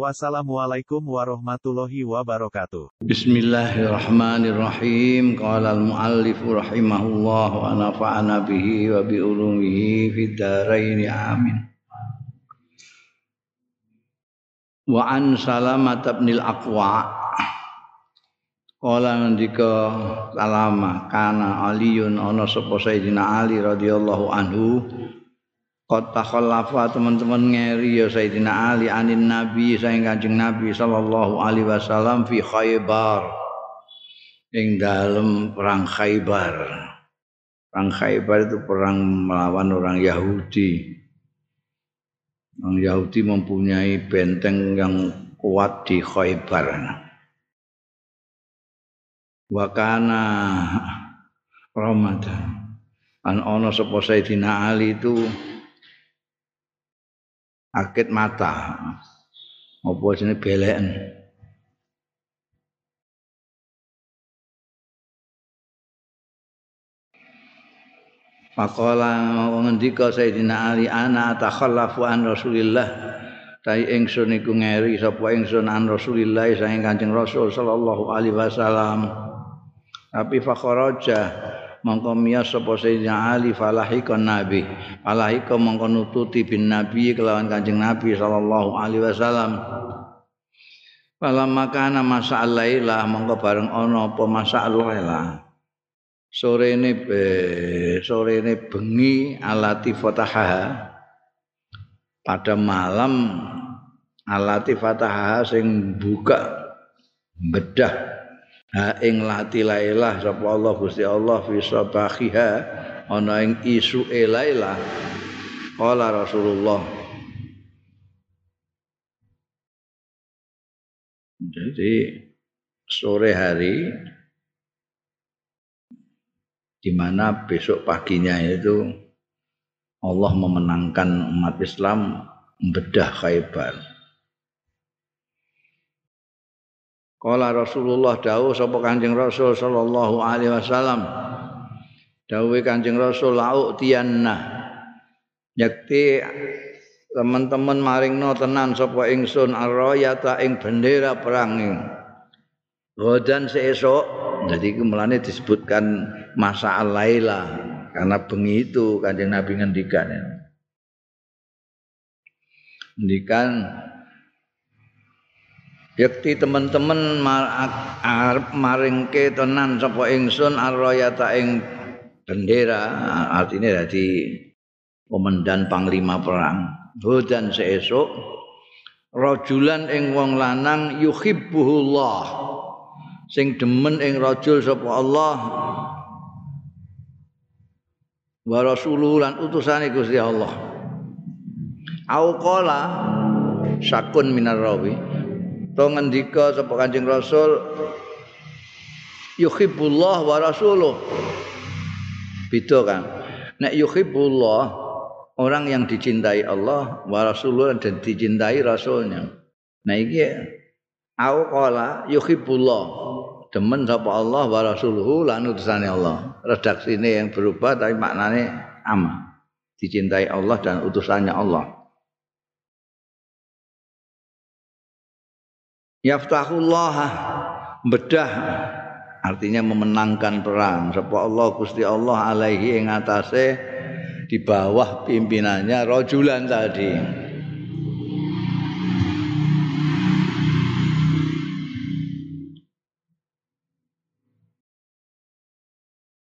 Wassalamualaikum warahmatullahi wabarakatuh. Bismillahirrahmanirrahim. Qala al-muallif rahimahullah wa nafa'ana bihi wa bi ulumihi fid dharain amin. Wa an Salamah bin al-Aqwa Kala ngendika Salamah kana Aliun ana sapa Sayyidina Ali radhiyallahu anhu Qad takhallafa teman-teman ngeri ya Sayyidina Ali anin Nabi sayang Kanjeng Nabi sallallahu alaihi wasallam fi Khaybar. Ing dalam perang Khaybar. Perang Khaybar itu perang melawan orang Yahudi. Orang Yahudi mempunyai benteng yang kuat di Khaybar. Wakana Ramadan. An ono sapa Sayyidina Ali itu akit mata. Apa jenenge beleken? Pakola ngendika Sayyidina Ali ana takhallafu an Rasulillah. Tai ingsun iku ngeri sapa ingsun an Rasulillah saking Kanjeng Rasul sallallahu alaihi wasallam. Tapi fakharaja mongko miyas sapa sayyidina Ali falahikon nabi. Falahika mongko nututi bin nabi kelawan kanjeng nabi sallallahu alaihi wasallam. Falam makana masa laila mongko bareng ana apa masa laila sorene be sorene bengi alati fataha. Pada malam alati fataha sing buka bedah ha ing lati sapa Allah Gusti Allah fi sabahiha ana ing isu lailah qala Rasulullah jadi sore hari di mana besok paginya itu Allah memenangkan umat Islam membedah Khaybar. Kala Rasulullah dawuh sapa Kanjeng Rasul sallallahu alaihi wasallam. Dawuhe Kanjeng Rasul lau tiyanna. Yakti teman-teman maringno tenan sapa ingsun arrayata ing bendera perang. Godan seesok. Jadi itu mulane disebutkan masa al-laila karena bengi itu Kanjeng Nabi ngendikan. Ngendikan Yakti teman-teman maringke tenan sapa ingsun arroyata ing bendera artinya dadi komandan panglima perang. Hudan seesuk rajulan ing wong lanang yuhibbuhullah. Sing demen ing rajul sapa Allah. Wa rasuluhu lan utusane Gusti Allah. Au qala sakun minar rawi to ngendika sapa Kanjeng Rasul yuhibbullah wa rasuluh. Beda kan nek yuhibbullah orang yang dicintai Allah wa rasuluh dan dicintai rasulnya. Nah iki au qala yuhibbullah demen sapa Allah wa rasuluhu lan utusane Allah. Redaksine yang berubah tapi maknane ama dicintai Allah dan utusannya Allah yaftahullah bedah. Artinya memenangkan perang. Sapa Allah Gusti Allah alaihi ing atase di bawah pimpinannya rojulan tadi.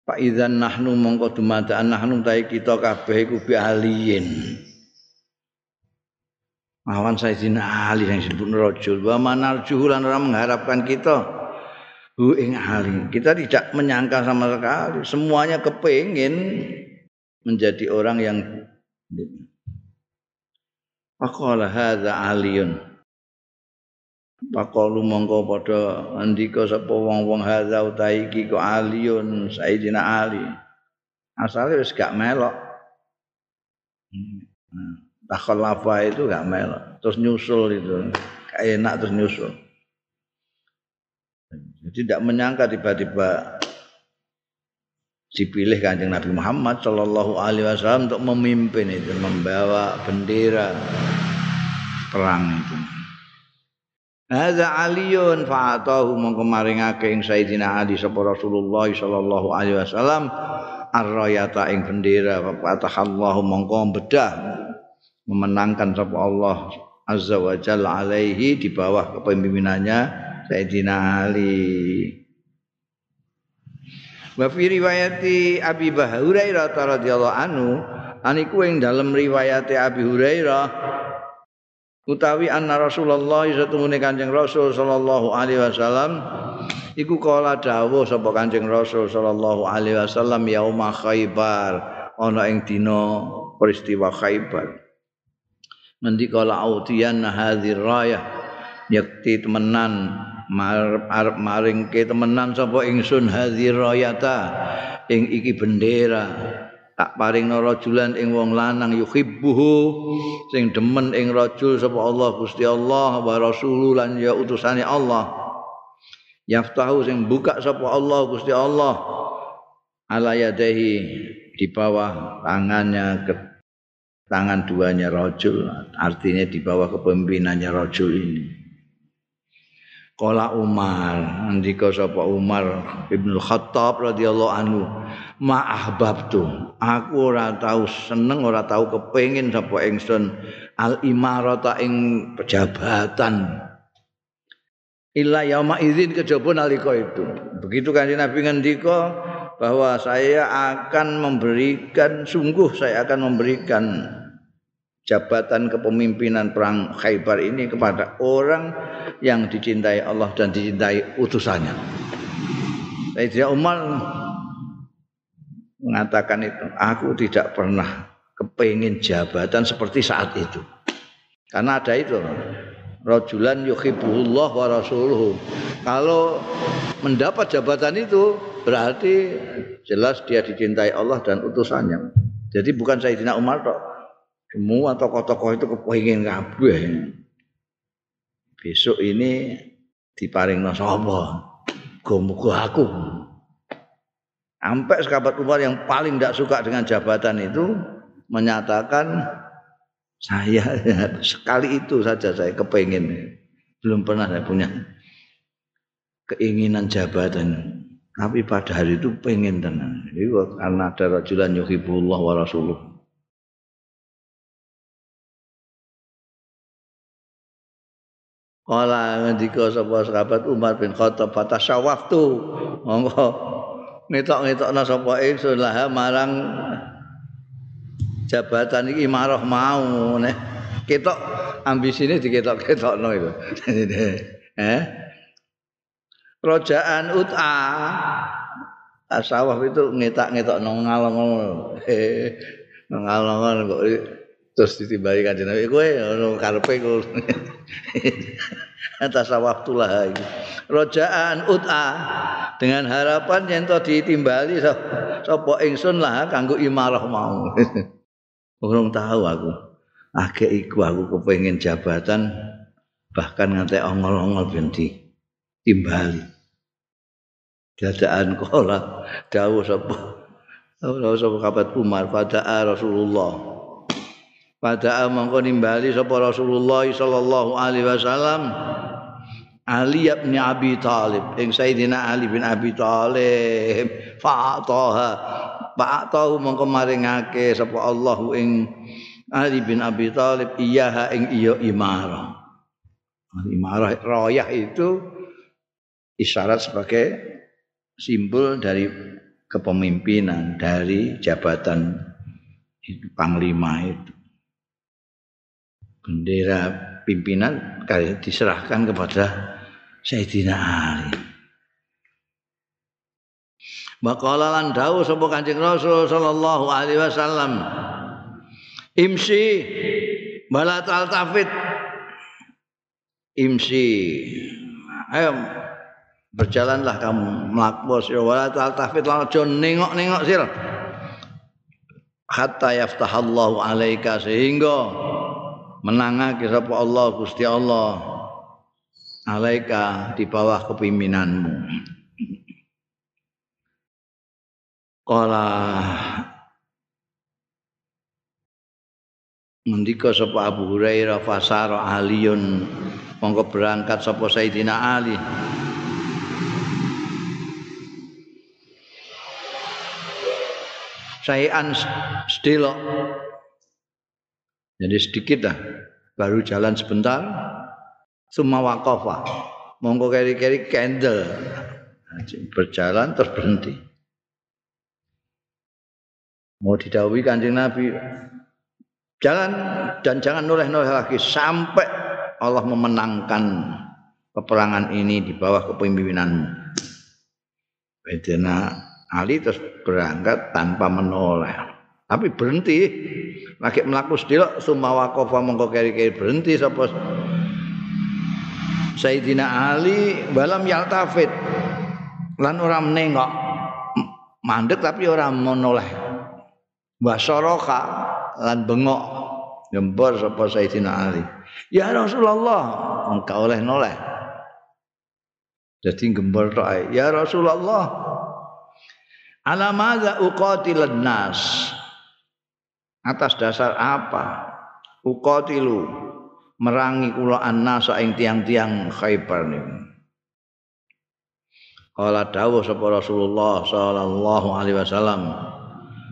Pak Idzan nahnu mongko dumadaan nahnu ta'i kita kabeh iku bi aliyin Awan Sayyidina Ali yang disebut rajul wa manarjuhu lan orang mengharapkan kita hu ing Ali. Kita tidak menyangka sama sekali. Semuanya kepingin menjadi orang yang Faqala hadza aliyun. Faqalu mongko padha andika sapa wong-wong hadza utahi iki kok aliyun Sayyidina Ali. Asalnya wis gak melok. Hmm. Takhallafa itu gak melok, terus nyusul itu. Kayak enak terus nyusul. Jadi tidak menyangka tiba-tiba dipilih kanjeng Nabi Muhammad Shallallahu Alaihi Wasallam untuk memimpin itu, membawa bendera perang itu. Hadza aliyun fa'atahu mongko maringake ing Sayyidina Ali sapa Rasulullah sallallahu alaihi wasallam ar-rayata ing bendera fatahallahu mongko bedah memenangkan sapa Allah azza wa jalla alaihi di bawah kepemimpinannya Sayyidina Ali. Wa fi riwayati Abi Hurairah radhiyallahu anhu aniku ing dalam riwayat Abi Hurairah utawi anna Rasulullah satemune Kanjeng Rasul sallallahu alaihi wasallam iku kala dawuh sapa Kanjeng Rasul sallallahu alaihi wasallam yauma Khaibar ana ing dina peristiwa Khaibar Nanti kala autiyan hadzir rayah yakti temenan arep maringke temenan sapa ingsun hadzir rayata ing iki bendera tak paring rajulan ing wong lanang yuhibbuhu sing demen ing rajul sapa Allah Gusti Allah wa rasuluh lan ya utusane Allah. Yaftahu sing buka sapa Allah Gusti Allah ala yadahi di bawah tangannya ke tangan duanya rajul artinya di bawah kepemimpinannya rajul ini Kala Umar, andika sapa Umar Ibnu Khattab radhiyallahu anhu, ma ahbabtu. Aku ora tau seneng, ora tau kepengin sapa ingsun al imarata ing pejabatan. Illa yauma idzin kejaba nalika itu. Begitu kan Nabi ngendika bahwa saya akan memberikan sungguh saya akan memberikan jabatan kepemimpinan perang Khaybar ini kepada orang yang dicintai Allah dan dicintai utusannya. Sayyidina Umar mengatakan itu, aku tidak pernah kepingin jabatan seperti saat itu. Karena ada itu, rajulan yuhibbullah wa rasuluhu. Kalau mendapat jabatan itu berarti jelas dia dicintai Allah dan utusannya. Jadi bukan Sayyidina Umar tok, semua tokoh-tokoh itu kepingin kabeh. Besok ini diparing sapa? Muga aku. Sampai sekabat Umar yang paling tidak suka dengan jabatan itu menyatakan saya sekali itu saja saya kepingin. Belum pernah saya punya keinginan jabatan. Tapi pada hari itu pengen tenan. Itu karena ada rajulan yuhibullah wa rasuluh. Kala ngendika sapa sahabat Umar bin Khattab fatasyawaftu. Monggo ngetok-ngetokna sapa ingsun lah marang jabatan iki marah mau nih. Ketok ambisine diketok-ketokno itu. eh? Rojaan ut'a. Asawaf itu ngetak-ngetok nong ngalong eh ngalong kok terus ditimbali kanjeng Nabi. Kowe ono karepe kowe atas waktu lah rojaan ut'a. Dengan harapan yang to ditimbali sapa ingsun lah kanggo imarah mau. Urung tahu aku. Agek iku aku kepengin jabatan bahkan nganti ongol-ongol ben ditimbali dadaan kola dawuh sapa? Sapa kabat Umar? Pada Rasulullah. Pada mongko nimbali sapa Rasulullah sallallahu alaihi wasallam? Ali bin Abi Talib. Ing Sayyidina Ali bin Abi Talib. Fa'ataha fa'atahu mongko maringake sapa Allah ing Ali bin Abi Talib. Iyaha ing iya imarah. Imarah royah itu isyarat sebagai simbol dari kepemimpinan dari jabatan itu panglima itu bendera pimpinan diserahkan kepada Sayyidina Ali. Maqala lan dawuh sapa Kanjeng Rasul sallallahu alaihi wasallam. Imsi bala tafid. Imsi. Ayo berjalanlah kamu melakbos ya wala tafid lan aja nengok-nengok sira. hatta yaftahallahu alaika sehingga menangake sapa Allah Gusti Allah alaika di bawah kepemimpinanmu. Kala Ngendika sapa Abu Hurairah fasara Aliun monggo berangkat sapa Sayyidina Ali Sayan sedelo jadi sedikit lah baru jalan sebentar. Semua wakofa monggo keri-keri candle. Berjalan terus berhenti mau didawui kanjeng Nabi. Jalan dan jangan noleh-noleh lagi sampai Allah memenangkan peperangan ini di bawah kepemimpinanmu. Bedena Ali terus berangkat tanpa menoleh. Tapi berhenti. Lagi melaku sedilok sumawa kofa mongko keri-keri. Berhenti sapa Sayyidina Ali balam yaltafit. Lan ora menengok. Mandek tapi ora menoleh. Wasoroka lan bengok. Gempor sapa Sayyidina Ali. Ya Rasulullah. Engkau oleh noleh jadi gempor tok ya Rasulullah ala madza uqatilan nas? Atas dasar apa? Uqatilu merangi kula annasa ing tiang-tiang Khaibar niku Kala dawuh sapa Rasulullah sallallahu alaihi wasallam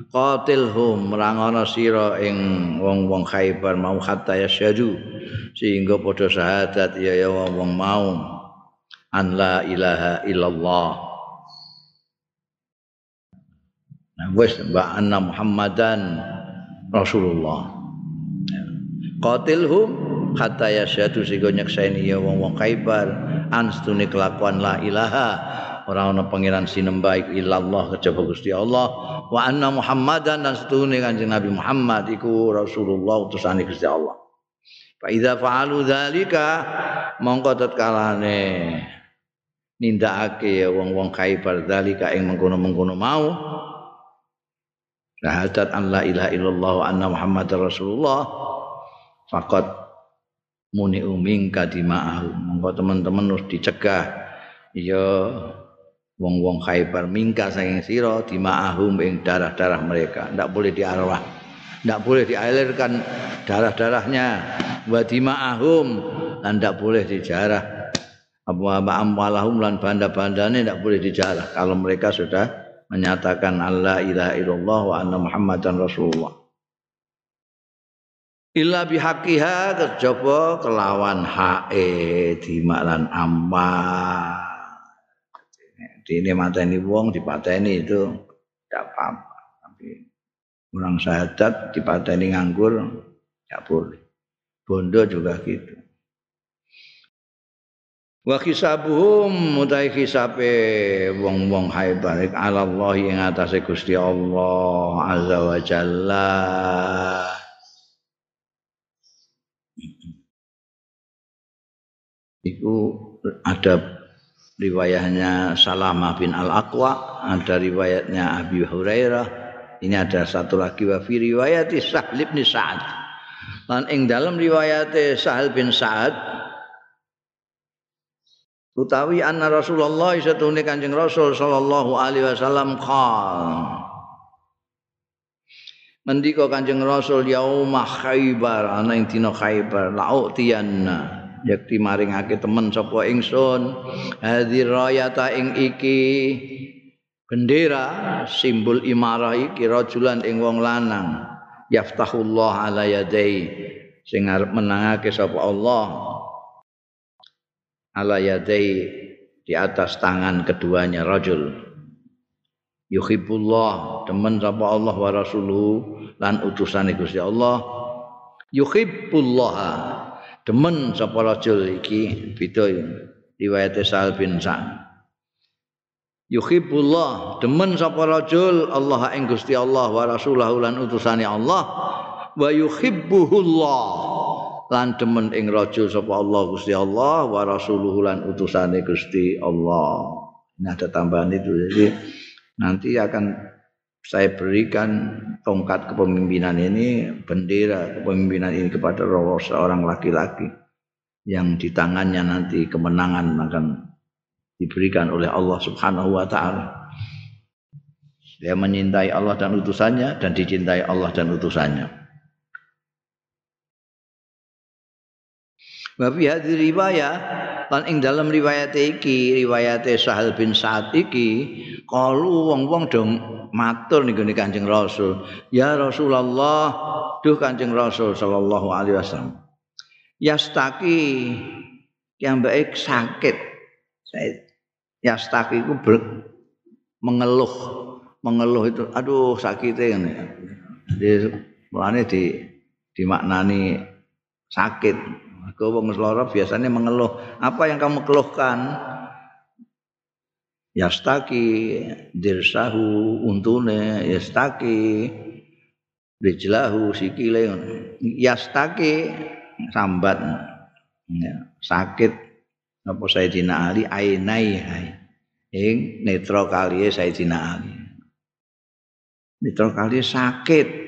qatilhum merangono sira ing wong-wong Khaibar mau hatta yasyadu sehingga padha syahadat ya ya wong mau an la ilaha illallah wis mbak anna Muhammadan Rasulullah. Qatilhum hatta yasyadu sehingga nyekseni ya wong-wong Khaibar anstune kelakuan la ilaha ora ana pangeran sinembah iku illallah kejaba Gusti Allah wa anna Muhammadan dan setune Kanjeng Nabi Muhammad iku Rasulullah utusane Gusti Allah. Fa idza fa'alu dzalika mongko tatkalane nindakake ya wong-wong Khaibar dzalika ing mengkono-mengkono mau syahadat an la ilaha illallah wa anna muhammadar rasulullah faqad muni umingka dima'ahu. Monggo teman-teman harus dicegah. Ya wong-wong Khaibar mingka saking sira dima'ahum ing darah-darah mereka. Ndak boleh diarwah ndak boleh dialirkan darah-darahnya. Wa dima'ahum dan ndak boleh dijarah. Apa amwalahum lan banda-bandane ndak boleh dijarah. Kalau mereka sudah menyatakan Allah ilaha illallah wa anna muhammadan rasulullah. Illa bihaqiha kejaba kelawan hae dimaklan amma dene mateni wong dipateni itu tidak apa-apa. Tapi orang syahadat dipateni nganggur tidak boleh. Bondo juga gitu wa hisabuhum mutai hisabe wong-wong haibar ala Allah ing atase Gusti Allah azza wa jalla Iku ada riwayatnya Salamah bin Al-Aqwa, ada riwayatnya Abi Hurairah. Ini ada satu lagi wa fi riwayat Sahal bin Sa'ad. Lan ing dalam riwayat Sahal bin Sa'ad utawi anna Rasulullah satune Kanjeng Rasul sallallahu alaihi wasallam qal. Mendika Kanjeng Rasul yaumah Khaibar ana ing dina Khaibar la'utiyanna yakti maringake temen sapa ingsun hadir rayata ing iki bendera simbol imarah iki rajulan ing wong lanang yaftahullah ala yadai sing arep menangake sapa Allah ala yadai di atas tangan keduanya rajul. Yuhibbullah teman sapa Allah wa rasuluhu lan utusane Gusti Allah. Yuhibbullah demen sapa rajul iki beda riwayat Sa'al bin Sa'ad yuhibbullah demen sapa rajul Allah ing Gusti Allah wa rasuluhu lan utusane Allah. Wa yuhibbuhullah lan demen ing rajul sapa Allah Gusti Allah wa rasuluhu lan utusane Gusti Allah. Ini ada tambahan itu jadi nanti akan saya berikan tongkat kepemimpinan ini, bendera kepemimpinan ini kepada seorang laki-laki yang di tangannya nanti kemenangan akan diberikan oleh Allah Subhanahu wa taala. Dia menyintai Allah dan utusannya dan dicintai Allah dan utusannya. Wa fi riwayat. Lan ing dalam riwayat iki riwayat Sahal bin Sa'ad iki kalu wong-wong dong matur niku Kanjeng Rasul. Ya Rasulullah duh Kanjeng Rasul sallallahu alaihi wasallam. Yastaki yang baik sakit yastaki itu ber, mengeluh. Mengeluh itu aduh sakitnya ini jadi mulanya di dimaknani sakit Kau wong lara biasanya mengeluh. Apa yang kamu keluhkan? Yastaki dirsahu untune yastaki rijlahu sikile. Yastaki sambat. Ya, sakit. Apa Sayyidina Ali? Ainai ing netra kaliye Sayyidina Ali. Netra kaliye sakit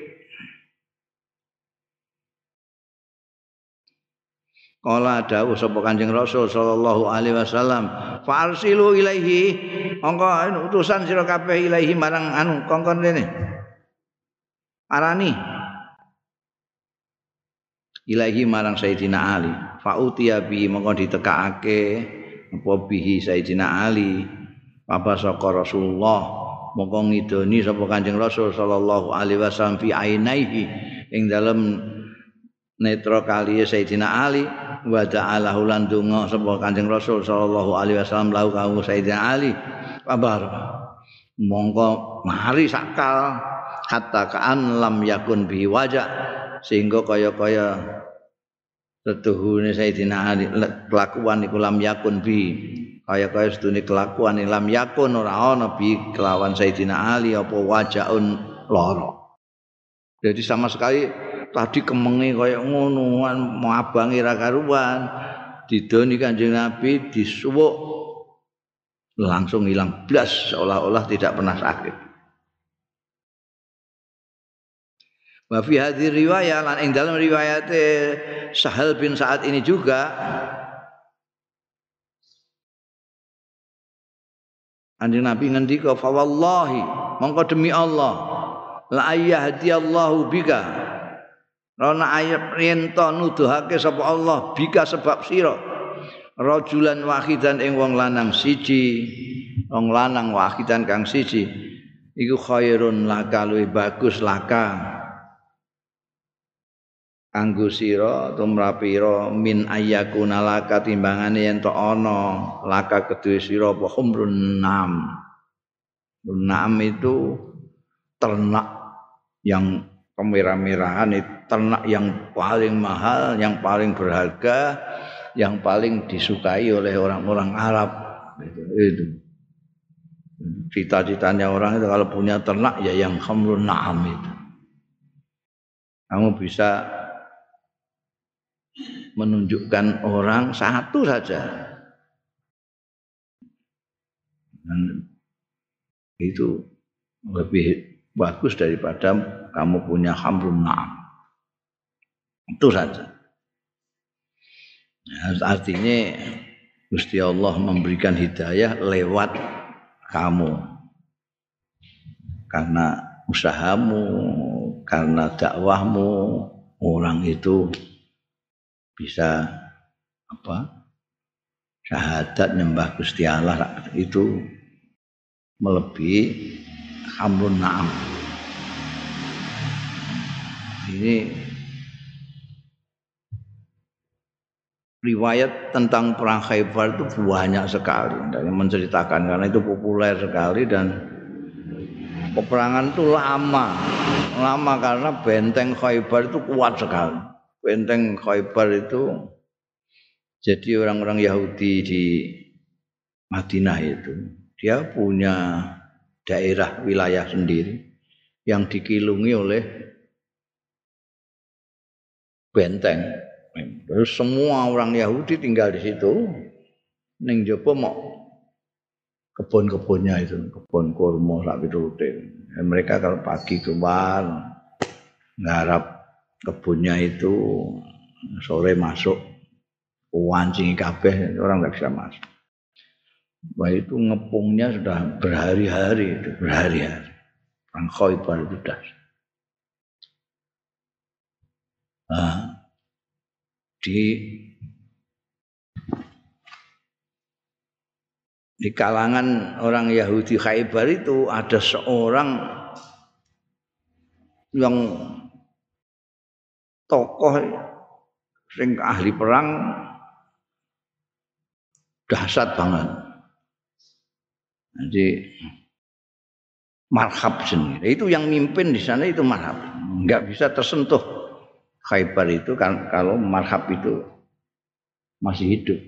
Kala dawuh sapa Kanjeng Rasul sallallahu alaihi wasallam, "Farsilu ilaihi." Monggo utusan sira kabeh ilaihi marang anu kongkon rene. Arani. Ilaihi marang Sayyidina Ali. Fa'utiya bi monggo ditekakake apa bihi Sayyidina Ali. Apa saka Rasulullah monggo ngidoni sapa Kanjeng Rasul sallallahu alaihi wasallam fi ainaihi ing dalem netra kali Sayyidina Ali wa ta'ala lan donga sapa Kanjeng Rasul sallallahu alaihi wasallam lahu kaum Sayyidina Ali. Kabar monggo mari sakal hatta kaan lam yakun bi wajah sehingga kaya-kaya setuhune Sayyidina Ali kelakuan iku lam yakun bi kaya-kaya sedune kelakuan lam yakun ora ana bi kelawan Sayyidina Ali apa wajaun lara. Jadi sama sekali tadi kemenge kaya ngono mau abangi ra karuan. Didoni Kanjeng Nabi disuwuk. Langsung hilang. Blas seolah-olah tidak pernah sakit. Wa fi hadhihi riwayah lan ing dalam riwayat Sahal bin Sa'ad ini juga Anjing Nabi ngendika fa wallahi mongko demi Allah la ayyadiyallahu bika Rona ayat rento nuduhake sapa Allah bika sebab sira? Rajulan wahidan ing wong lanang siji. Wong lanang wahidan kang siji. Iku khairun laka luwih bagus laka. Kanggo sira tumrapira min ayyakuna laka timbangane yen to ana laka kedue sira apa humrun nam. Nam itu ternak yang kemerah-merahan itu ternak yang paling mahal, yang paling berharga, yang paling disukai oleh orang-orang Arab. Itu. itu. Cita-citanya orang itu kalau punya ternak ya yang khamrun na'am itu. Kamu bisa menunjukkan orang satu saja. Dan itu lebih bagus daripada kamu punya hamrun na'am. Itu saja. Ya, artinya Gusti Allah memberikan hidayah lewat kamu. Karena usahamu, karena dakwahmu, orang itu bisa apa? syahadat nyembah Gusti Allah itu melebihi hamrun na'am. Ini riwayat tentang perang Khaybar itu banyak sekali. Dan menceritakan karena itu populer sekali dan peperangan itu lama. Lama karena benteng Khaybar itu kuat sekali. Benteng Khaybar itu jadi orang-orang Yahudi di Madinah itu dia punya daerah wilayah sendiri yang dikilungi oleh benteng. Terus semua orang Yahudi tinggal di situ. Ning jopo mau kebun-kebunnya itu, kebun kurma sak piturute. mereka kalau pagi keluar nggarap kebunnya itu sore masuk wancingi kabeh orang nggak bisa masuk. Wah itu ngepungnya sudah berhari-hari itu berhari-hari. Orang Khaybar itu sudah. Nah, di di kalangan orang Yahudi Khaybar itu ada seorang yang tokoh sing ahli perang dahsyat banget. Jadi marhab sendiri. Itu yang mimpin di sana itu marhab. Enggak bisa tersentuh Khaybar itu kan kalau marhab itu masih hidup.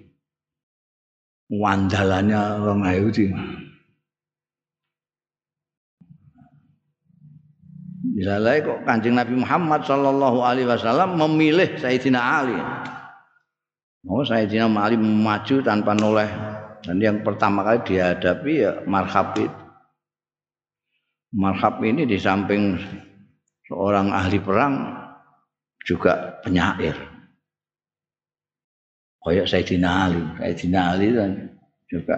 Wandalannya orang Yahudi. Misalnya kok kancing Nabi Muhammad Shallallahu Alaihi Wasallam memilih Sayyidina Ali. Oh Sayyidina Ali maju tanpa noleh dan yang pertama kali dihadapi ya Marhab itu. Marhab ini di samping seorang ahli perang juga penyair. Kayak Sayyidina Ali, Sayyidina Ali kan juga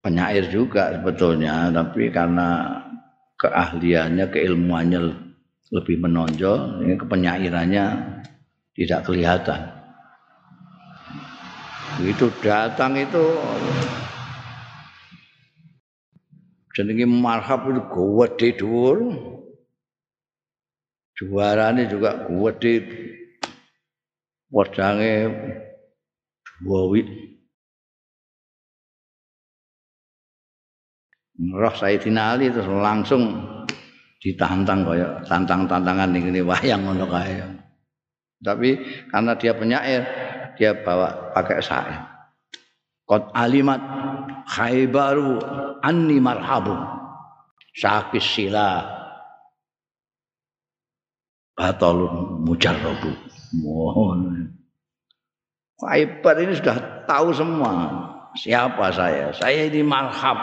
penyair juga sebetulnya, tapi karena keahliannya, keilmuannya lebih menonjol, ini kepenyairannya tidak kelihatan. Begitu datang itu jenenge marhab itu gede dhuwur. Juarane juga gede dua wit roh Sayyidina Ali terus langsung ditantang kaya tantang-tantangan ning ngene wayang ngono kae. Tapi karena dia penyair, dia bawa pakai syair. Qad alimat khaybaru anni marhabu sakis sila batalun mujarrabu. Mohon. Khaybar ini sudah tahu semua siapa saya. Saya ini marhab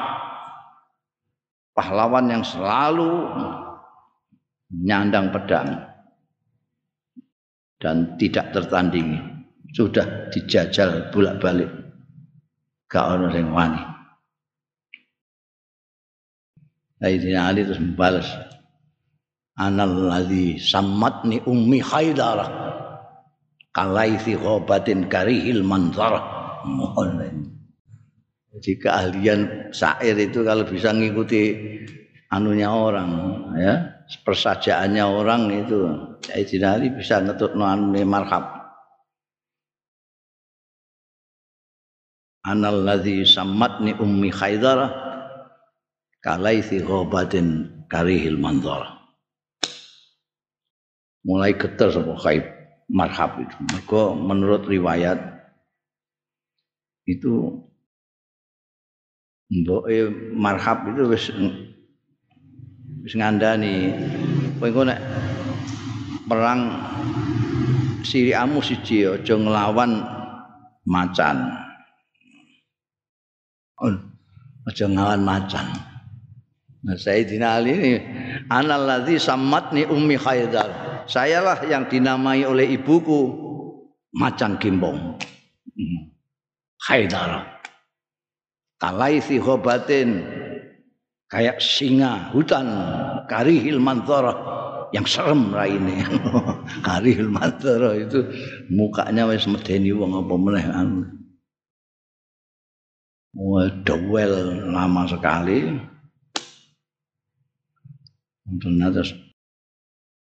pahlawan yang selalu nyandang pedang dan tidak tertandingi sudah dijajal bolak-balik gak ono sing wani Sayyidina Ali terus membalas Anal ladzi sammatni ummi haidara kalaithi ghabatin karihil manzara mohon jadi keahlian syair itu kalau bisa ngikuti anunya orang ya, persajaannya orang itu Sayyidina Ali bisa ngetut anune marhab. Anal ladzi sammatni ummi Khaidara kalaithi ghabatin karihil manzara. Mulai getar sapa khaib marhab itu. Mereka menurut riwayat itu mboke marhab itu wis wis ngandani kowe engko nek perang sirikamu siji aja nglawan macan aja nglawan macan Nah, Sayyidina Ali ini analladzi sammatni ummi Khaydar. Sayalah yang dinamai oleh ibuku macan gimbong. Hmm. Khaydar kalaisi hobatin kayak singa hutan karihil mantara yang serem raine karihil mantara itu mukanya wis medeni wong apa meneh anu dewel lama sekali untuk atas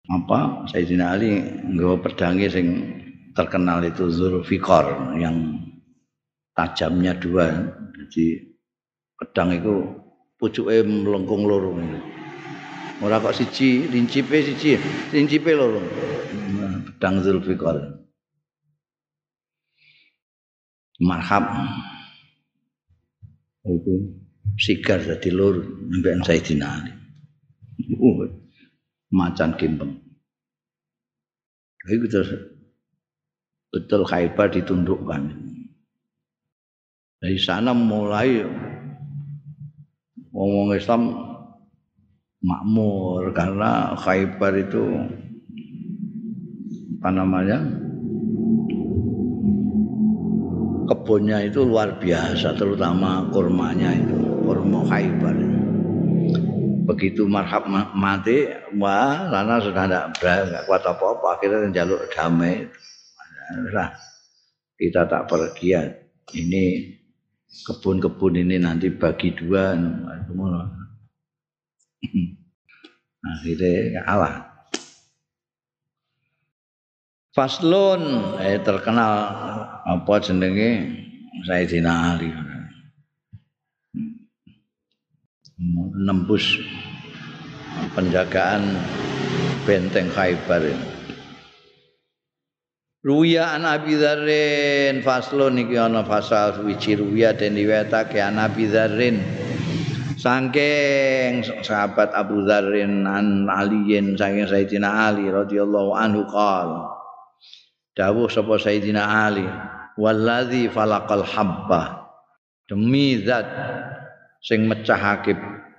apa Sayyidina Ali nggawa pedangi sing terkenal itu Zulfikar yang tajamnya dua jadi pedang itu pucuke melengkung loro. Ora kok siji, lincipe siji, lincipe loro. Pedang Zulfikar. Marhab. Itu sigar dadi loro mbek Sayyidina Ali. Uh, macan gimbeng. Itu betul Khaybar ditundukkan. Dari sana mulai ngomong Islam makmur karena Khaybar itu apa namanya kebunnya itu luar biasa terutama kurmanya itu kurma Khaybar begitu marhab mati wah karena sudah tidak nggak kuat apa-apa. Akhirnya jaluk damai. Nah, kita tak pergi ya. Ini kebun-kebun ini nanti bagi dua akhirnya kalah Faslun eh terkenal apa jenenge? Sayyidina Ali nembus penjagaan benteng Khaybar Ruya an Abi Dzarrin faslun iki ana fasal suci ruya den diwetake an Abi Dzarrin. Sangking sahabat Abu Dzarrin an Aliyin saking Sayyidina Ali radhiyallahu anhu qal Dawuh sapa Sayyidina Ali wallazi falaqal habba demi zat sing mecahake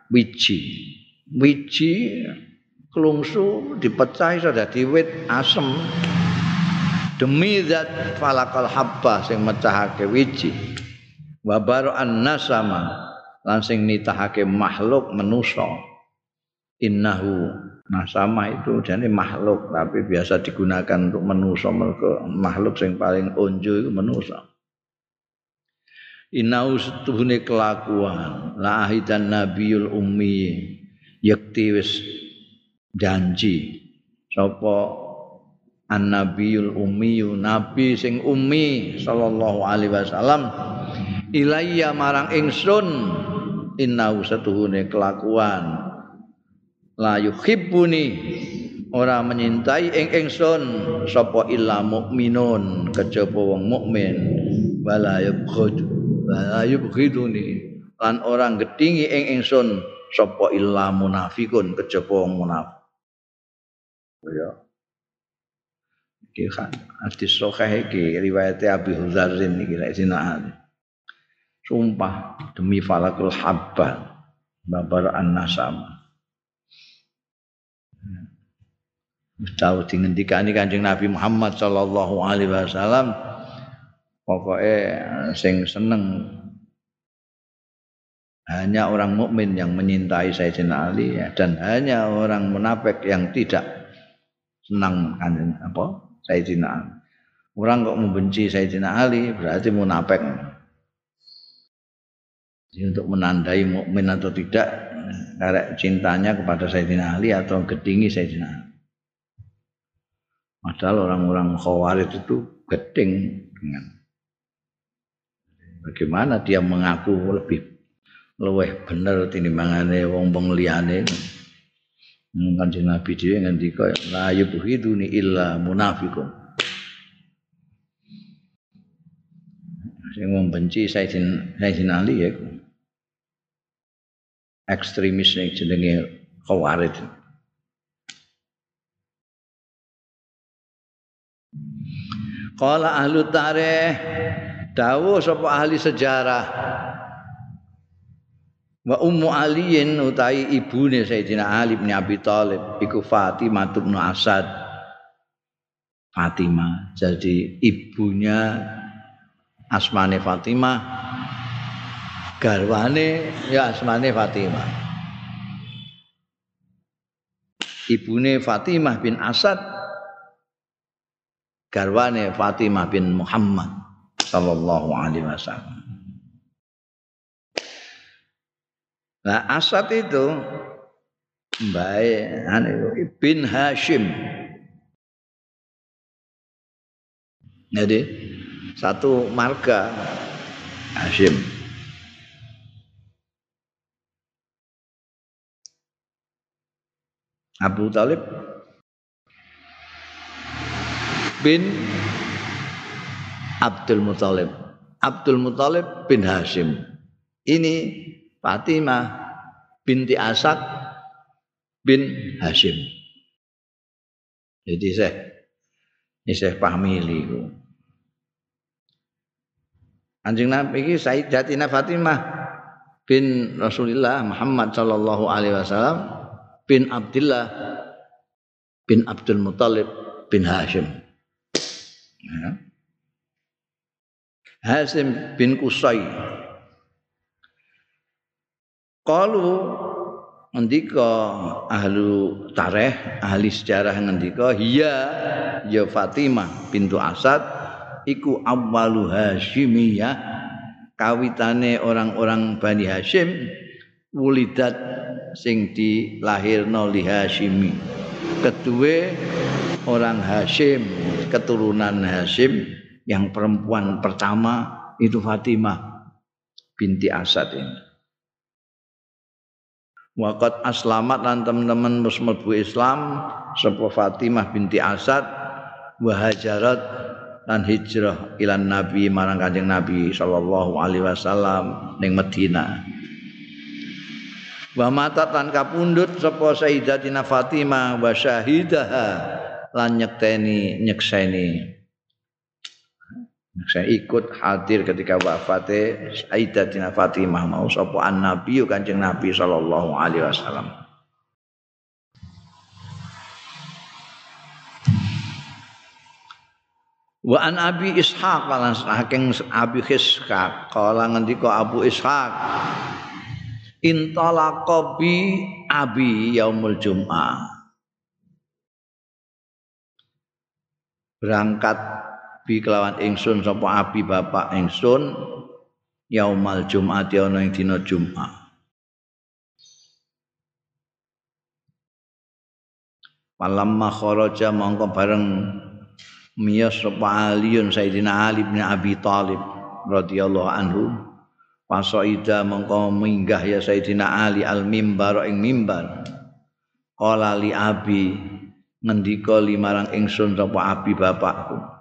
wiji. Wiji klungsu dipecah iso dadi wit asem. Demi zat falaqal habba sing mecahake wiji. Wa an nasama lan sing nitahake makhluk manusa. Innahu nah sama itu jadi makhluk tapi biasa digunakan untuk mereka makhluk sing paling onjo itu manusa innahu setuhune kelakuan. La ahidan nabiyul ummi. Yakti wis janji. Sapa an nabiyul ummi nabi sing ummi sallallahu alaihi wasallam. Ilayya marang ingsun innahu satuhune kelakuan. La yuhibbuni ora menyintai ing ingsun. Sapa illa mukminun kejaba wong mukmin. Wala yubghid wala yubghiduni lan ora gedhingi ing ingsun sapa illa munafikun kejaba munafik ya. Iki kan hadis sahih iki riwayat Abi Huzarin iki lek sinah Sumpah demi falakul habba babar an-nasam. Tahu dingendikani Kanjeng Nabi Muhammad sallallahu alaihi wasallam pokoknya sing seneng hanya orang mukmin yang menyintai Sayyidina Ali ya, dan hanya orang munafik yang tidak senang apa Sayyidina Ali. Orang kok membenci Sayyidina Ali berarti munafik. Jadi untuk menandai mukmin atau tidak karek cintanya kepada Sayyidina Ali atau gedingi Sayyidina Ali. Padahal orang-orang khawarij itu geding dengan bagaimana dia mengaku lebih luweh bener tinimbangane wong wong liyane. Kanjeng Nabi dhewe ngendika la yubghiduni illa munafiqun. Sing membenci Sayyidina Sayyidina Ali ya ekstremis yang jenenge Khawarij. Qala ahlu tarikh dawuh sapa ahli sejarah. Wa ummu aliyin utai ibune Sayyidina Ali bin Abi Thalib iku Fatimah bin Asad. Fatimah jadi ibunya asmane Fatimah garwane ya asmane Fatimah. Ibune Fatimah bin Asad garwane Fatimah bin Muhammad sallallahu alaihi wasallam. Nah, Asad itu baik bin Hashim. Jadi satu marga Hashim. Abu Talib bin Abdul Muthalib. Abdul Muthalib bin Hashim. Ini Fatimah binti Asad bin Hashim. Jadi saya ini saya pahami itu. Anjing Nabi ini Sayyidatina Fatimah bin Rasulullah Muhammad sallallahu alaihi wasallam bin Abdullah bin Abdul Muthalib bin Hashim. Ya. Hasim bin Kusai. Kalau ngendika ahlu tareh, ahli sejarah ngendika hiya ya Fatimah bintu Asad iku awwalu Hashimiyah kawitane orang-orang Bani Hashim wulidat sing dilahirno li Hashimi. Kedua orang Hashim, keturunan Hashim yang perempuan pertama itu Fatimah binti Asad ini. Waqat aslamat lan teman-teman musmulbu Islam sapa Fatimah binti Asad wa hajarat lan hijrah ilan Nabi marang Kanjeng Nabi sallallahu alaihi wasallam ning Madinah. Wa matat lan kapundhut sapa Sayyidatina Fatimah wa syahidaha lan nyekteni nyekseni saya ikut hadir ketika wafatnya Sayyidatina Fatimah mau sapa Nabi Kanjeng Nabi sallallahu alaihi wasallam. Wa an Abi Ishaq lan saking Abi Ishaq kala ngendika Abu Ishaq intalaqa bi abi yaumul jum'ah berangkat bi kelawan ingsun sapa abi bapak ingsun yaumal jumat ya ana ing dina jumat Palamma kharaja mongko bareng miyas sapa Aliun Sayyidina Ali bin Abi Thalib radhiyallahu anhu. Pasoida mongko minggah ya Sayyidina Ali al mimbar ing mimbar. Qala li abi ngendika limarang ingsun sapa abi bapakku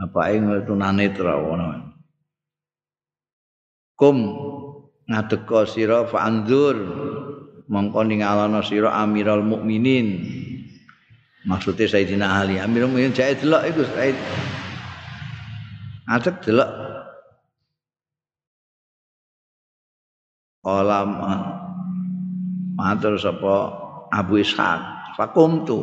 apa ing tunanetra ngono kum ngadeka sira fa anzur mongko ningalana sira amiral mukminin. Maksudnya Sayyidina Ali. Amirul Mukminin saya delok iku Said. Ngadek delok. Olam matur sapa Abu Ishaq. Fakum tu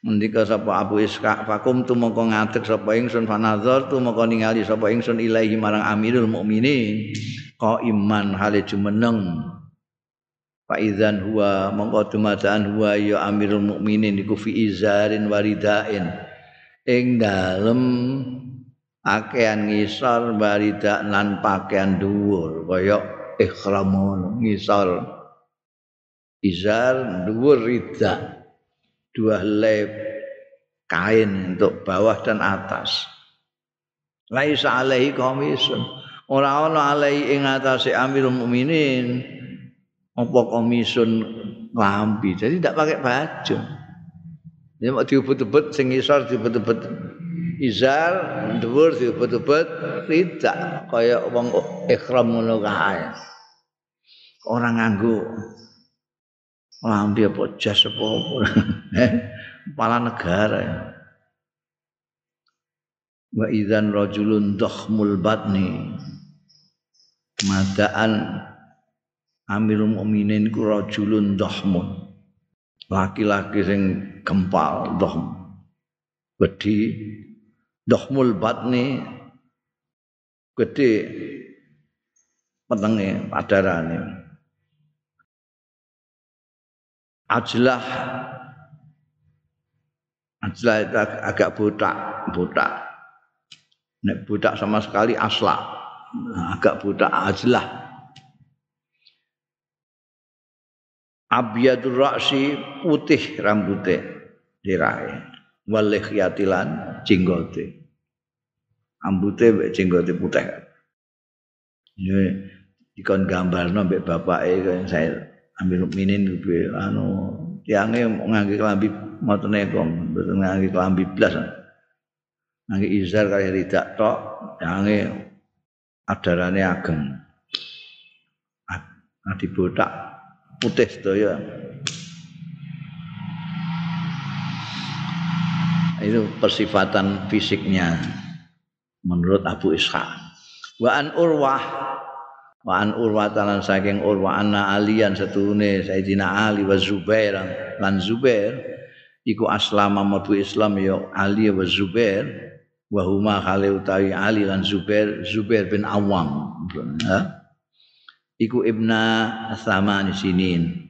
Mendika sapa Abu Ishaq fakum tu mongko ngadeg sapa ingsun fanazar tu mongko ningali sapa ingsun ilahi marang Amirul Mukminin. Iman hale jumeneng. Fa idzan huwa mongko dumadaan huwa ya Amirul Mukminin iku fi izarin waridain. Ing dalem pakaian ngisor warida lan pakaian dhuwur kaya ihram ngisor. Izar dhuwur rida dua helai kain untuk bawah dan atas. Laisa alaihi komisun. Ora ana alaihi ing atase Amirul Mukminin apa komisun lambi. Jadi tidak pakai baju. Dia mau diubut-ubut sing isor diubut-ubut izar, dhuwur diubut-ubut tidak kaya wong ihram ngono kae. Orang nganggo lambi apa jas apa eh kepala negara. Wa idzan rajulun dakhmul batni. Madaan amirul mukminin ku rajulun dakhmun. Laki-laki sing gempal dahm gede dakhmul batni. Gede petenge padarane ajlah. Ajlah itu agak butak butak. Nek butak sama sekali asla. Agak butak ajlah. Abyadur ra'si putih rambutnya dirahe walih yatilan jenggote. Rambutnya jenggote putih. Ini dikon gambar mbek bapake saya ambil minin anu tiange ngangge kelambi motone kok mboten ngangge kelambi blas. Ngangge izar kaya ridak tok tiange adarane ageng. Adi botak putih sedaya itu persifatan fisiknya menurut Abu Ishaq. Wa an urwah wa an urwatalan saking urwa anna alian setune Sayyidina Ali wa Zubair. Lan Zubair iku aslama madu Islam ya Ali wa Zubair. Wa huma khali utawi Ali lan Zubair Zubair bin Awam. Ha? iku ibna samani sinin.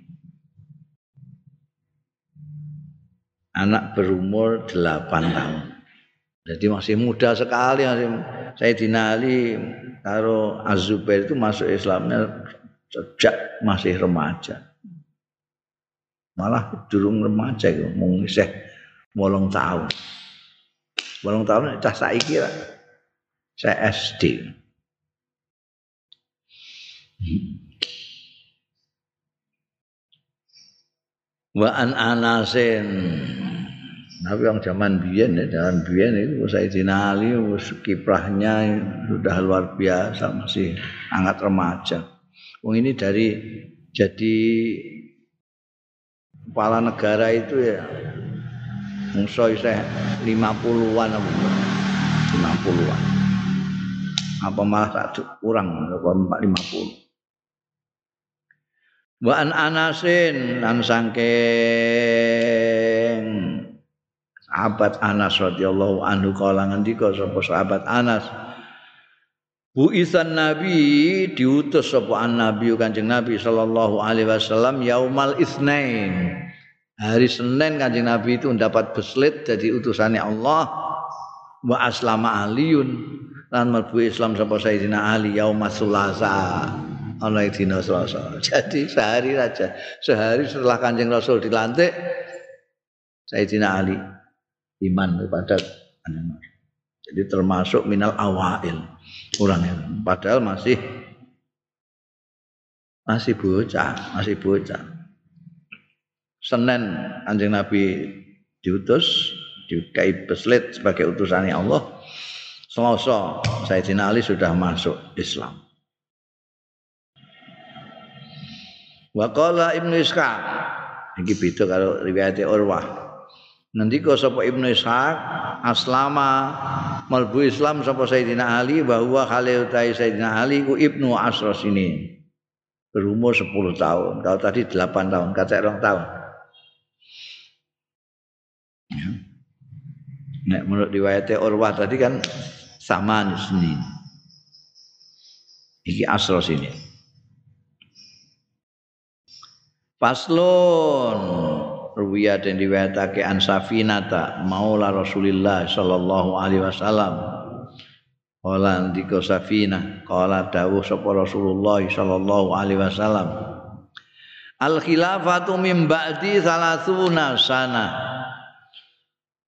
Anak berumur 8 tahun. Jadi masih muda sekali masih Sayyidina Ali karo Az-Zubair itu masuk Islamnya sejak masih remaja. Malah durung remaja itu, mung isih 8 tahun. 8 tahun cah saiki lah. Saya SD. Wa an anasin tapi yang zaman biyen ya, zaman biyen itu Sayyidina Ali kiprahnya sudah luar biasa masih sangat remaja. Wong ini dari jadi kepala negara itu ya musuh saya 50-an 50-an. Apa malah satu kurang 50. Wa an Anasin an sangking sahabat Anas radhiyallahu anhu kala ngendika sapa sahabat Anas? Bu isan Nabi diutus sapa Nabi Kanjeng Nabi sallallahu alaihi wasallam yaumal isnain. Hari Senin Kanjeng Nabi itu mendapat beslit jadi utusannya Allah. Wa aslama aliyun. Lan mlebu Islam sapa Sayyidina Ali yaumas sulasa. Ana dina Selasa. Jadi sehari saja, sehari setelah Kanjeng Rasul dilantik Sayyidina Ali iman kepada jadi termasuk minal awail. Orang itu padahal masih masih bocah masih bocah. Senin anjing Nabi diutus dikai beslit sebagai utusannya Allah. Selasa Sayyidina Ali sudah masuk Islam. Waqala Ibnu Ishaq. Iki beda kalau riwayat Urwah Ngendika sapa Ibnu Ishaq aslama malbu Islam sapa Sayyidina Ali bahwa Khalil utai Sayyidina Ali ku Ibnu Asros ini berumur 10 tahun. Kalau tadi 8 tahun, kata orang tahun. Ya. Nek menurut riwayatnya Urwah tadi kan sama sini. Iki Asros ini. Paslon ruwiya dan riwayatake an Safinata maula Rasulillah sallallahu alaihi wasallam. Kala ndika Safina kala dawuh sapa Rasulullah sallallahu alaihi wasallam. Al khilafatu min ba'di salasuna sana.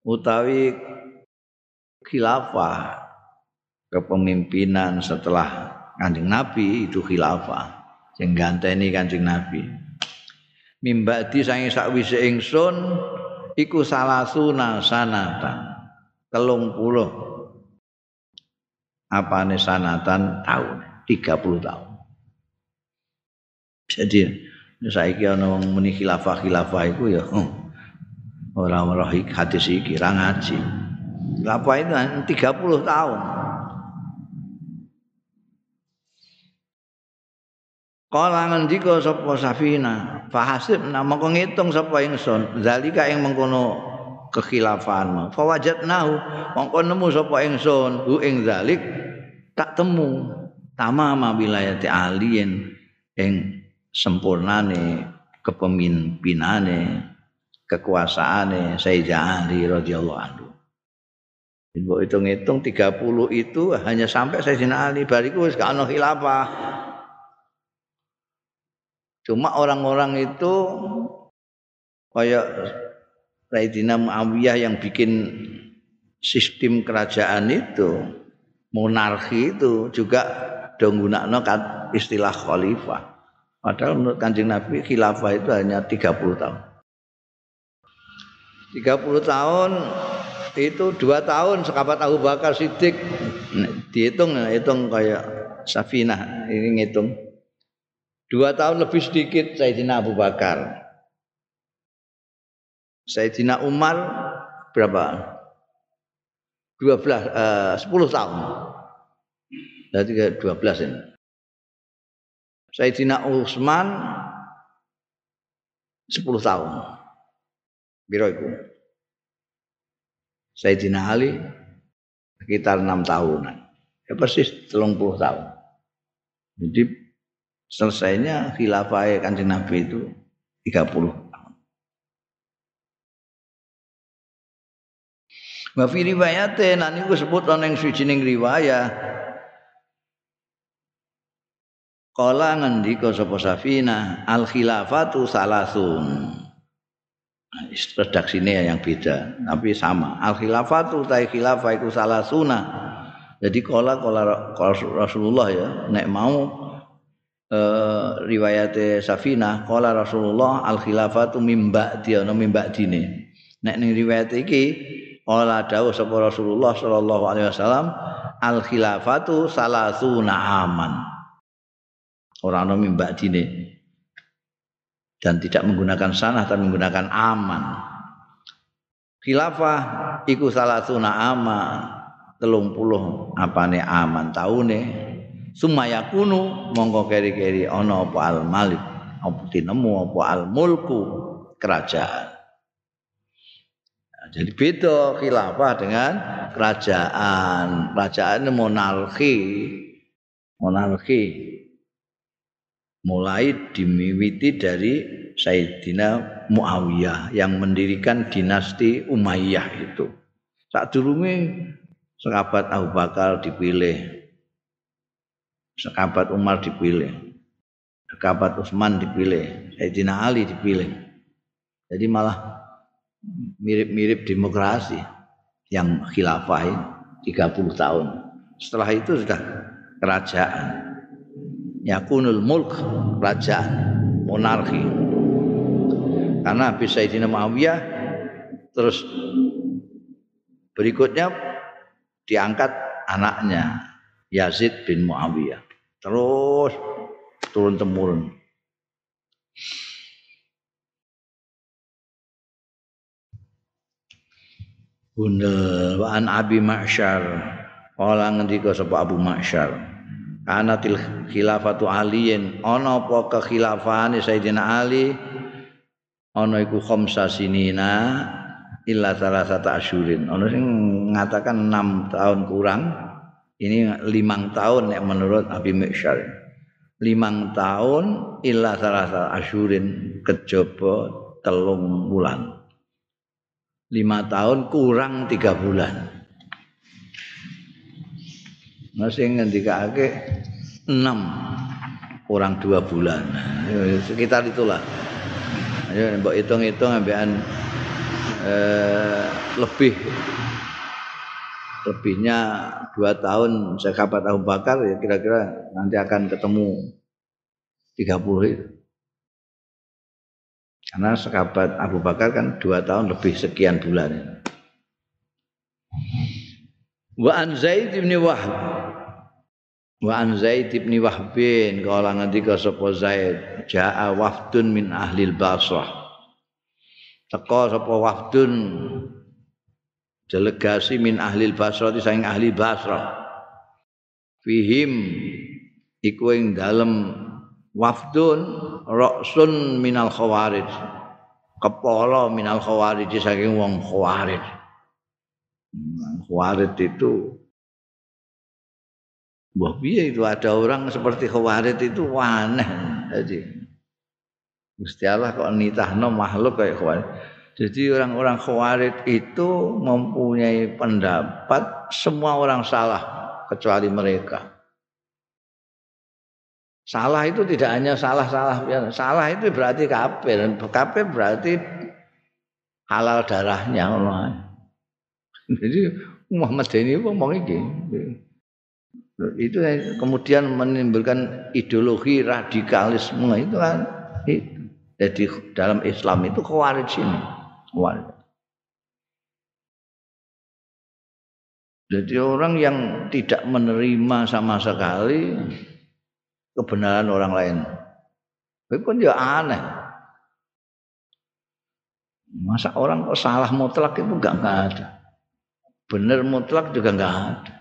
Utawi khilafah kepemimpinan setelah Kanjeng Nabi itu khilafah. Sing ganteni Kanjeng Nabi mimbadi sange sakwise ingsun iku salasuna sanatan telung puluh. Apane sanatan tahun 30 tahun jadi saiki ana wong muni khilafah khilafah iku ya oh, ora ora hadis iki ra ngaji. Khilafah itu 30 tahun Kala ngendika sapa Safina, fahasib nama kok ngitung sapa ingsun, zalika ing mengkono kekhilafan. Fawajadnahu mongko nemu sapa ingsun hu ing zalik tak temu tamama wilayati alien ing sempurnane kepemimpinane kekuasaane Sayyidina Ali radhiyallahu anhu. Ibu hitung-hitung 30 itu hanya sampai Sayyidina Ali bariku wis gak ana khilafah. Cuma orang-orang itu kayak Sayyidina Muawiyah yang bikin sistem kerajaan itu monarki itu juga dong gunakno istilah khalifah. Padahal menurut Kanjeng Nabi khilafah itu hanya 30 tahun. 30 tahun itu dua tahun sekabat Abu Bakar Siddiq dihitung hitung kayak Safinah ini ngitung Dua tahun lebih sedikit Sayyidina Abu Bakar. Sayyidina Umar berapa? 12 uh, 10 tahun. Berarti 12 ini. Sayyidina Utsman 10 tahun. Biro iku? Sayyidina Ali sekitar 6 tahunan. Ya persis 30 tahun. Jadi selesainya khilafah Kanjeng Nabi itu 30 Wa fi riwayate nan niku sebut ana ing suwijining riwayat Kala ngendika sapa Safina al khilafatu salasun. Nah, redaksine yang beda, tapi sama. Al khilafatu ta khilafah iku salasuna. Jadi kala kala Rasulullah ya nek mau eh, riwayat Safina kala Rasulullah al khilafatu mimba dia no mimba dine. Nek ning riwayat iki Ola dawuh sapa Rasulullah sallallahu alaihi wasallam al khilafatu salasuna aman. Ora ana mimbak dine. Dan tidak menggunakan sanah tapi menggunakan aman. Khilafah iku salasuna aman. telung puluh apane aman taune sumaya kunu mongko keri-keri ana apa al malik apa tinemu apa al mulku kerajaan Jadi beda khilafah dengan kerajaan. Kerajaan monarki. Monarki. Mulai dimiwiti dari Sayyidina Muawiyah yang mendirikan dinasti Umayyah itu. Saat durunge sekabat Abu Bakar dipilih. Sekabat Umar dipilih. Sekabat Utsman dipilih. Sayyidina Ali dipilih. Jadi malah mirip-mirip demokrasi yang khilafah 30 tahun. Setelah itu sudah kerajaan. Yakunul mulk kerajaan monarki. Karena Habis Sayyidina Muawiyah terus berikutnya diangkat anaknya Yazid bin Muawiyah. Terus turun temurun. Bunda wa an Abi Ma'syar. Kala ngendika sapa Abu Ma'syar. Kanatil khilafatu aliyin ana apa kekhilafahane Sayyidina Ali ana iku khamsa sinina illa salasata asyurin. Ana sing ngatakan 6 tahun kurang. Ini limang tahun nek menurut Abi Ma'syar. Limang tahun illa salasa asyurin kejaba telung bulan. lima tahun kurang tiga bulan. Masih ngendikake enam kurang dua bulan. Sekitar itulah. Ayo mbok hitung-hitung ambekan eh, lebih lebihnya dua tahun sekabat Abu Bakar ya kira-kira nanti akan ketemu 30 itu. Karena sahabat Abu Bakar kan dua tahun lebih sekian bulan. Wa an Zaid bin Wahb. Wa an Zaid bin Wahb bin kala ngendika sapa Zaid, jaa wafdun min ahli Basrah. Teka sapa wafdun delegasi min ahli Basrah di saing ahli Basrah. Fihim iku ing dalem wafdun roksun minal khawarij. Kepala minal khawarij saking wong khawarij. Khawarij itu Wah piye itu? Ada orang seperti khawarij itu aneh. Jadi Gusti Allah kok nitahno makhluk kayak khawarij jadi orang-orang khawarij itu mempunyai pendapat semua orang salah kecuali mereka Salah itu tidak hanya salah-salah salah itu berarti kafir. Kafir berarti halal darahnya Allah. Jadi Muhammad ini ngomong ini. Itu kemudian menimbulkan ideologi radikalisme itu kan. Jadi dalam Islam itu khawarij ini. Khawarij. Jadi orang yang tidak menerima sama sekali kebenaran orang lain. Itu kan ya aneh. Masa orang kok salah mutlak itu enggak, enggak ada. Benar mutlak juga enggak ada.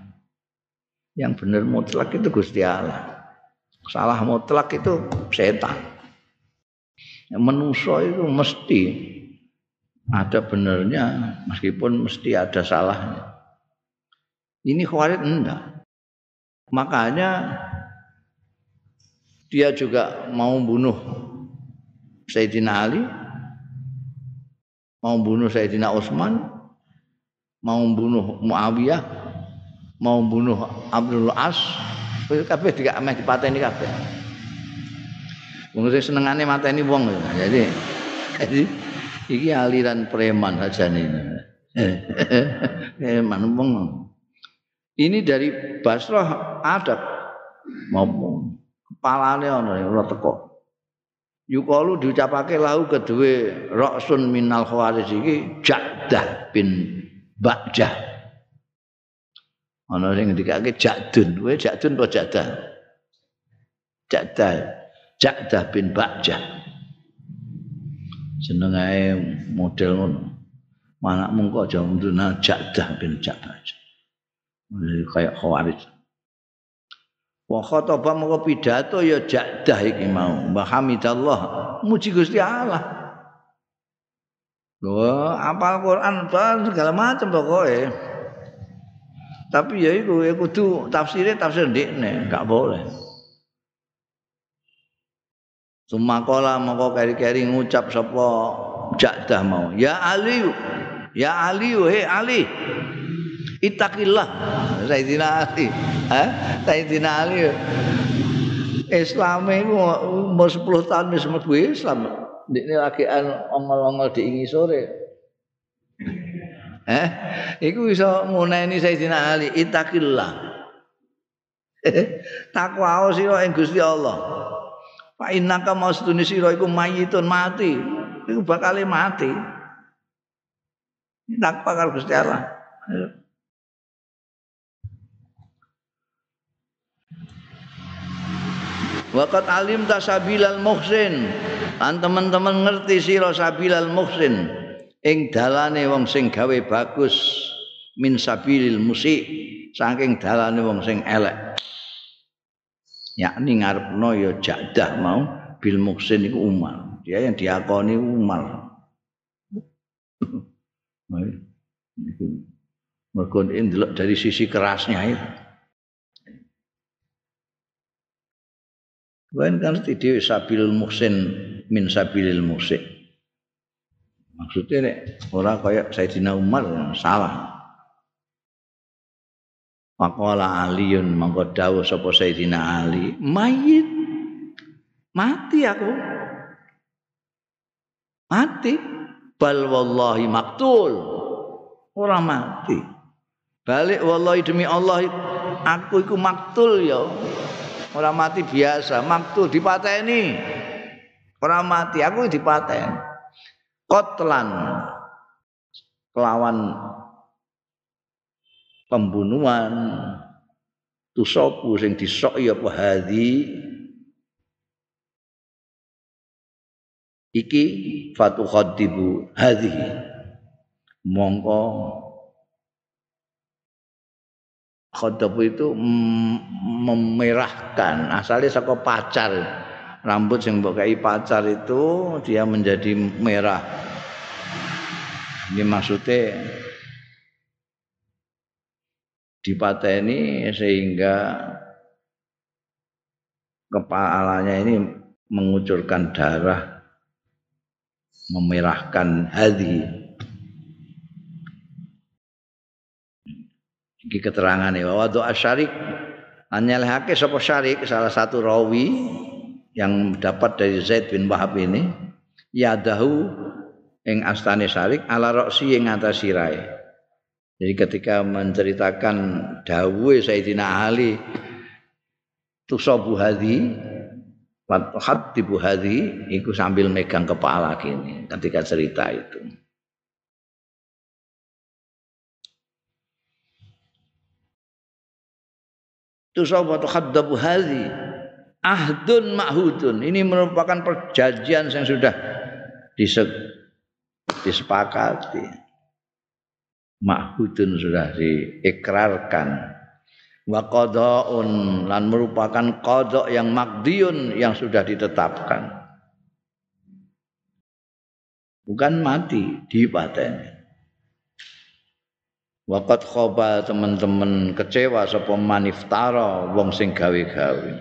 Yang benar mutlak itu Gusti Allah. salah mutlak itu setan manusia itu mesti ada benernya meskipun mesti ada salahnya. Ini khawarit enggak? Makanya dia juga mau bunuh Sayyidina Ali mau bunuh Sayyidina Utsman mau bunuh Muawiyah mau bunuh Abdul As. Kabeh tidak ameh dipateni kabeh. Wong senengane mateni wong. Jadi jadi iki aliran preman saja nih. Preman wong. Ini dari Basrah ada ngomong kepalane ana ora teko. Yukalu diucapake lahu kedue Roksun minal khawarij iki Ja'dah bin Ba'jah. Ana sing ngendikake Ja'dun, kowe Ja'dun apa Ja'dah? Ja'dah. Ja'dah bin Ba'jah. Seneng ae model ngono. Mana mungko aja munduna Ja'dah bin Ja'dah. Kayak khawarij. Wa khataba moko pidato ya Ja'dah iki mau. Mbah Hamidallah muji Gusti Allah. Loh, apal Quran segala macam pokoknya. Tapi ya itu, ya kudu tafsirnya tafsir ndekne, gak boleh. Sumakola moko keri-keri ngucap sapa Ja'dah mau. Ya Ali, ya Ali, he Ali. Itakillah. Sayyidina Ali. Ha? Sayyidina Ali. Islam itu umur 10 tahun wis mlebu Islam. Ini lagi ongol-ongol diingi sore. Eh, iku bisa nguneni Sayyidina Ali, itakillah. Takwa sira ing Gusti Allah. Fa innaka masduni sira iku mayitun mati. Iku bakal mati. Takwa karo Gusti Allah. Waqat alim tasabilal muhsin. Lan teman-teman ngerti sira sabilal muhsin ing dalane wong sing gawe bagus min sabilil musik saking dalane wong sing elek. Yakni ngarepno ya jadah mau bil muksin iku Umar. Dia yang diakoni Umar. Mergo ndelok dari sisi kerasnya itu. Wan kan dhewe sabil muksin min sabilil musik. Maksudnya nek ora kaya Sayyidina Umar salah. Faqala Aliun mangko dawuh sapa Sayyidina Ali, mayit. Mati aku. Mati. Bal wallahi maktul. Ora mati. Balik wallahi demi Allah aku iku maktul ya. Ora mati biasa, maktul dipateni. Ora mati, aku dipateni. Kotlan kelawan pembunuhan tusopu sing disoki apa hadi iki fatu khadibu hadi mongko khadabu itu memerahkan asalnya saka pacar. Rambut yang mbok pacar itu dia menjadi merah. Ini maksudnya dipateni sehingga kepalanya ini mengucurkan darah memerahkan hati. Iki keterangan ya wa doa syarik anyalhake sapa syarik? Salah satu rawi yang dapat dari Zaid bin Wahab ini. Yadahu ing astane syarik. Ala roksi ing atas sirai Jadi ketika menceritakan dawuh Sayyidina Ali tusabu hadi hatibu hadi itu sambil megang kepala gini ketika cerita itu. Tusabu hadabu hadi ahdun mahudun ini merupakan perjanjian yang sudah disepakati mahudun sudah diikrarkan. Wa qadaun lan merupakan qada yang makdiun yang sudah ditetapkan. Bukan mati dipateni Wakat khoba teman-teman kecewa sapa maniftara wong sing gawe-gawe.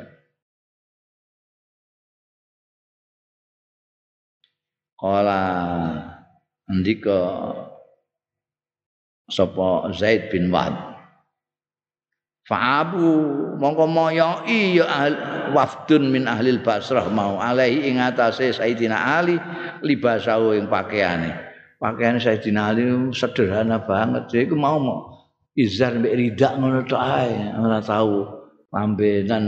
Kala ndika sapa Zaid bin Wahab. Fa'abu mongko moyoi ya wafdun min ahli Basrah mau alaihi ing atase Sayyidina Ali libasau ing pakaiane. pakaian Sayyidina Ali sederhana banget. Jadi aku mau mau izar mbek ridak ngono tok ae, ora tahu lambenan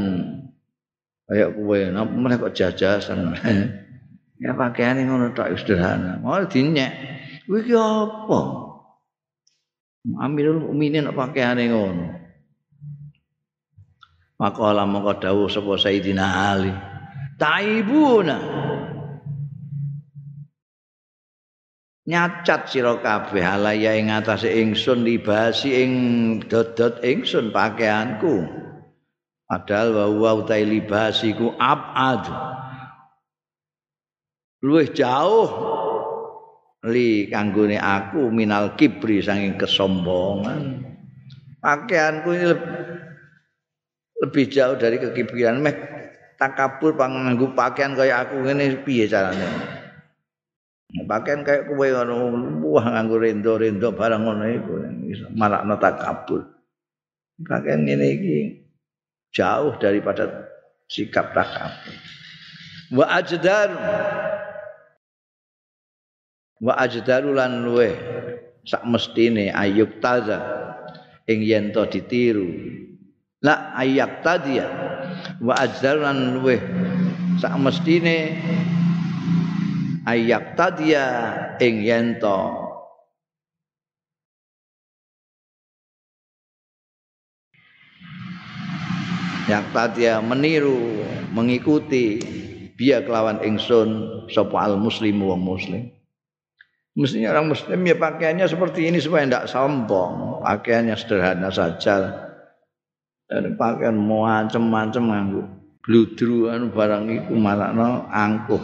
kayak kowe meneh kok jajasan. ya pakaiane ngono tok sederhana. Mau dinyek. Kuwi apa? Amirul Mukminin pakaiane ngono. Maka lama kau dawuh sapa Sayyidina Ali. Taibuna. nyacat sira kabeh alaya ing atase ingsun libasi ing dodot ingsun pakaianku padahal wa wa utai libasiku abad luwih jauh li kanggone aku minal kibri saking kesombongan. Pakaianku ini lebih jauh dari kekibrian meh takabur panganggo pakaian kaya aku ngene piye carane? Pakaian kayak kowe ngono wah nganggo rendo-rendo barang ngono iku marakno takabur pakaian ngene iki jauh daripada sikap takabur wa ajdar wa ajdaru lan luwe sak mestine ayub taza. Ing yen to ditiru. La ayak tadia wa ajdaru lan luwe sak mestine ayak tadia ing yento yak tadia meniru mengikuti. Biya kelawan ingsun sapa al muslim wong muslim mestinya orang muslim ya pakaiannya seperti ini supaya tidak sombong. Pakaiannya sederhana saja. Dan pakaian macam-macam nganggo bludru anu barang iku marakno angkuh.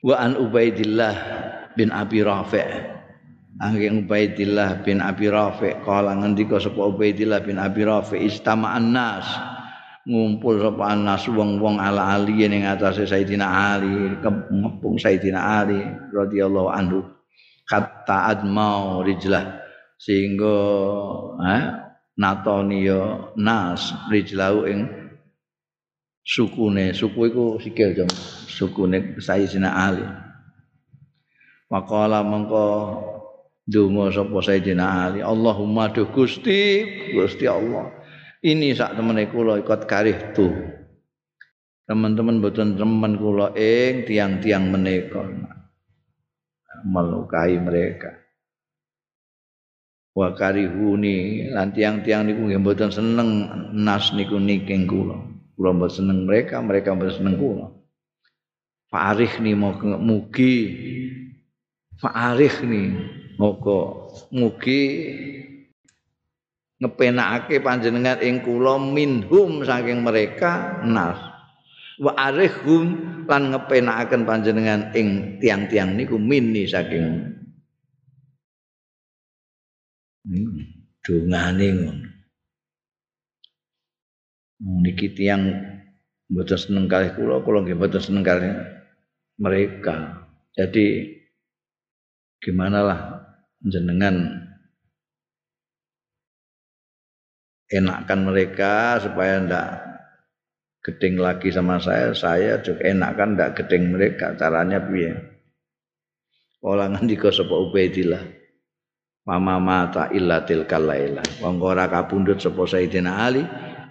Wa an Ubaidillah bin Abi Rafi' angin Ubaidillah bin Abi Rafi' kala ngendika sapa Ubaidillah bin Abi Rafi' istama'an nas ngumpul sapa anas wong-wong ala ali ning atase Sayyidina Ali kepung Sayyidina Ali radhiyallahu anhu. Kata admau rijlah. Sehingga eh, natoni yo nas rijlahu ing sukune. Suku iku sikil jam sukune Sayyidina Ali. Maqala mengko donga sapa Sayyidina Ali Allahumma duh Gusti Gusti Allah ini sak temene kula ikut karih tu. Teman-teman boten teman kula ing tiang-tiang menika. Melukai mereka. Wa karihuni. Lan tiang-tiang niku nggih mboten seneng nas niku niking kula. Kula mboten seneng mereka mereka mboten seneng kula. Fa'arif nih mugi. Fa'arif nih Moga mugi ngepenake panjenengan ing kula minhum saking mereka nas wa arihum lan ngepenakaken panjenengan ing tiang-tiang niku minni saking dongane ngono niki tiang mboten seneng kalih kula kula nggih mboten seneng kalih mereka. Jadi gimana lah jenengan enakkan mereka supaya ndak gedeng lagi sama saya, saya juga enakkan ndak gedeng mereka. Caranya piye? Kala ngendika sapa Ubaidillah. Mama mata illa tilkal laila. Wong ora kapundhut sapa Sayyidina Ali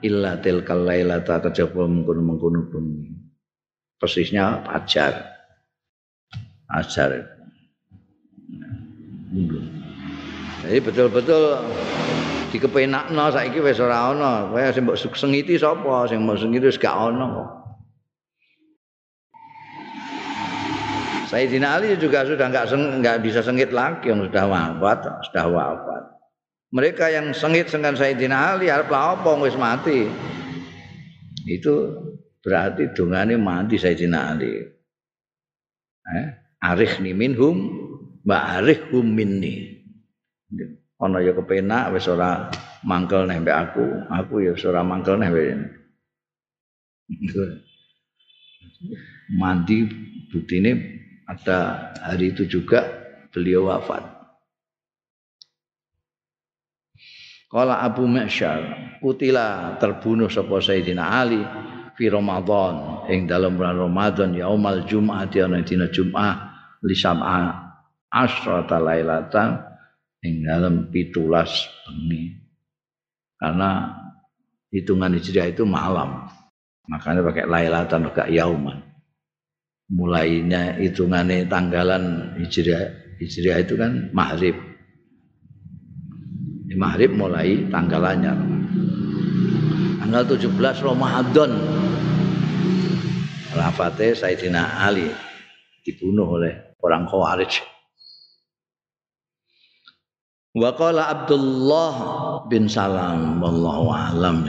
illa tilkal laila ta kejaba mengkono-mengkono bumi. Persisnya pajar. ajar jadi betul-betul dikepenakno saiki wis ora ana kaya sing mbok sengiti sapa sing mbok sengiti wis gak ana kok Sayyidina Ali juga sudah nggak nggak bisa sengit lagi yang sudah wafat, sudah wafat. Mereka yang sengit dengan Sayyidina Ali harap apa wis mati. Itu berarti dongane mati Sayyidina Ali. Eh, arifni minhum wa arifhum minni. Ana ya kepenak wis ora mangkel nembek aku, aku ya wis ora mangkel nembek. Mandi ini ada hari itu juga beliau wafat. Kala Abu Ma'syar, kutila terbunuh sapa Sayyidina Ali fi Ramadan ing dalam bulan Ramadan yaumal Jumat ana dina Jumat li sam'a asrata lailatan ing dalam pitulas bengi. Karena hitungan Hijriah itu malam. Makanya pakai lailatan enggak yauman. Mulainya hitungannya tanggalan hijriah hijriah itu kan maghrib. Di maghrib mulai tanggalannya. Tanggal 17 Ramadan. Rafate Sayyidina Ali dibunuh oleh orang Khawarij Wa Abdullah bin Salam wallahu alam.